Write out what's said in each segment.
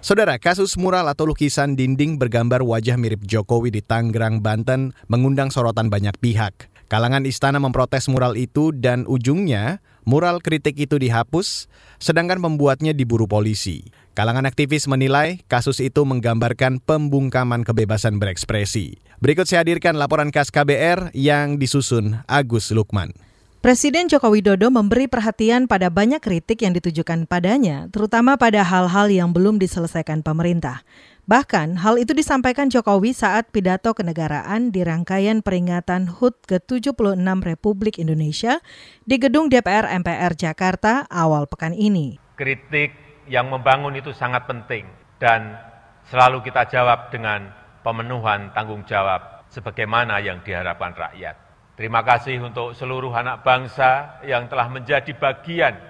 Saudara, kasus mural atau lukisan dinding bergambar wajah mirip Jokowi di Tangerang, Banten mengundang sorotan banyak pihak. Kalangan istana memprotes mural itu dan ujungnya mural kritik itu dihapus, sedangkan pembuatnya diburu polisi. Kalangan aktivis menilai kasus itu menggambarkan pembungkaman kebebasan berekspresi. Berikut saya hadirkan laporan khas KBR yang disusun Agus Lukman. Presiden Joko Widodo memberi perhatian pada banyak kritik yang ditujukan padanya, terutama pada hal-hal yang belum diselesaikan pemerintah. Bahkan, hal itu disampaikan Jokowi saat pidato kenegaraan di rangkaian peringatan HUT ke-76 Republik Indonesia di Gedung DPR MPR Jakarta awal pekan ini. Kritik yang membangun itu sangat penting dan selalu kita jawab dengan pemenuhan tanggung jawab sebagaimana yang diharapkan rakyat. Terima kasih untuk seluruh anak bangsa yang telah menjadi bagian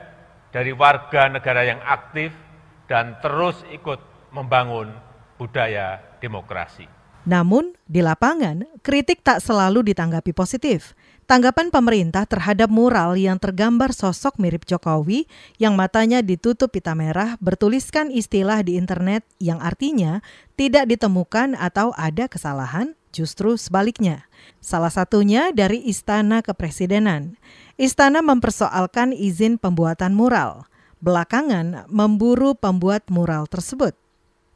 dari warga negara yang aktif dan terus ikut membangun budaya demokrasi. Namun, di lapangan, kritik tak selalu ditanggapi positif. Tanggapan pemerintah terhadap mural yang tergambar sosok mirip Jokowi yang matanya ditutup pita merah bertuliskan istilah di internet yang artinya tidak ditemukan atau ada kesalahan Justru sebaliknya. Salah satunya dari Istana Kepresidenan. Istana mempersoalkan izin pembuatan mural. Belakangan memburu pembuat mural tersebut.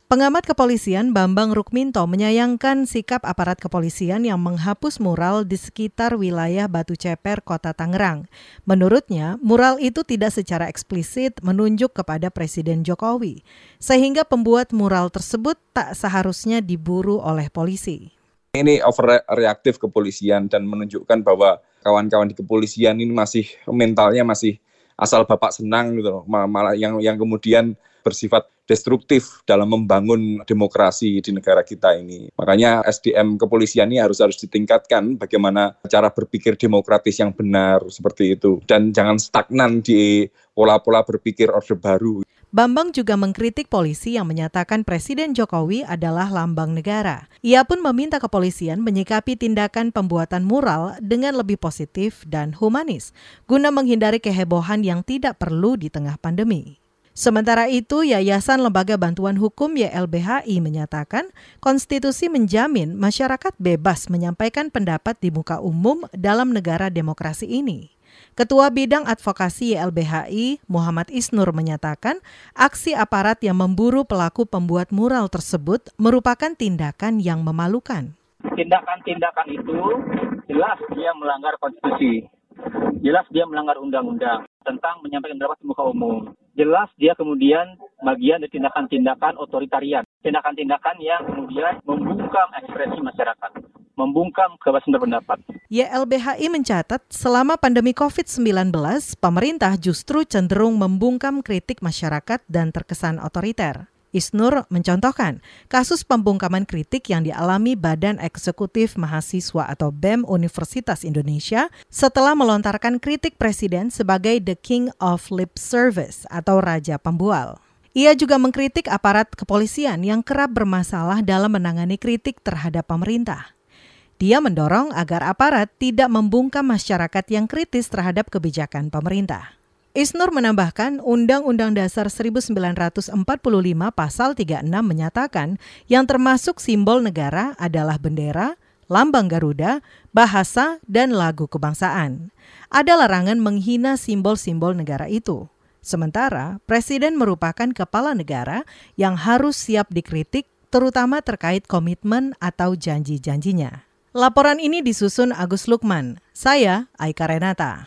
Pengamat kepolisian Bambang Rukminto menyayangkan sikap aparat kepolisian yang menghapus mural di sekitar wilayah Batu Ceper, Kota Tangerang. Menurutnya, mural itu tidak secara eksplisit menunjuk kepada Presiden Jokowi, sehingga pembuat mural tersebut tak seharusnya diburu oleh polisi. Ini overreaktif kepolisian dan menunjukkan bahwa kawan-kawan di kepolisian ini masih mentalnya masih asal bapak senang gitu loh. Malah yang yang kemudian bersifat destruktif dalam membangun demokrasi di negara kita ini. Makanya SDM kepolisian ini harus harus ditingkatkan bagaimana cara berpikir demokratis yang benar seperti itu dan jangan stagnan di pola-pola berpikir orde baru. Bambang juga mengkritik polisi yang menyatakan Presiden Jokowi adalah lambang negara. Ia pun meminta kepolisian menyikapi tindakan pembuatan mural dengan lebih positif dan humanis, guna menghindari kehebohan yang tidak perlu di tengah pandemi. Sementara itu, Yayasan Lembaga Bantuan Hukum YLBHI menyatakan konstitusi menjamin masyarakat bebas menyampaikan pendapat di muka umum dalam negara demokrasi ini. Ketua Bidang Advokasi YLBHI, Muhammad Isnur menyatakan, aksi aparat yang memburu pelaku pembuat mural tersebut merupakan tindakan yang memalukan. Tindakan-tindakan itu jelas dia melanggar konstitusi, jelas dia melanggar undang-undang tentang menyampaikan pendapat di muka umum. Jelas dia kemudian bagian dari tindakan-tindakan otoritarian, tindakan-tindakan yang kemudian membungkam ekspresi masyarakat membungkam kebebasan berpendapat. YLBHI mencatat selama pandemi COVID-19, pemerintah justru cenderung membungkam kritik masyarakat dan terkesan otoriter. Isnur mencontohkan kasus pembungkaman kritik yang dialami Badan Eksekutif Mahasiswa atau BEM Universitas Indonesia setelah melontarkan kritik presiden sebagai the king of lip service atau raja pembual. Ia juga mengkritik aparat kepolisian yang kerap bermasalah dalam menangani kritik terhadap pemerintah. Dia mendorong agar aparat tidak membungkam masyarakat yang kritis terhadap kebijakan pemerintah. Isnur menambahkan Undang-Undang Dasar 1945 pasal 36 menyatakan yang termasuk simbol negara adalah bendera, lambang Garuda, bahasa, dan lagu kebangsaan. Ada larangan menghina simbol-simbol negara itu. Sementara Presiden merupakan kepala negara yang harus siap dikritik terutama terkait komitmen atau janji-janjinya. Laporan ini disusun Agus Lukman. Saya Aika Renata.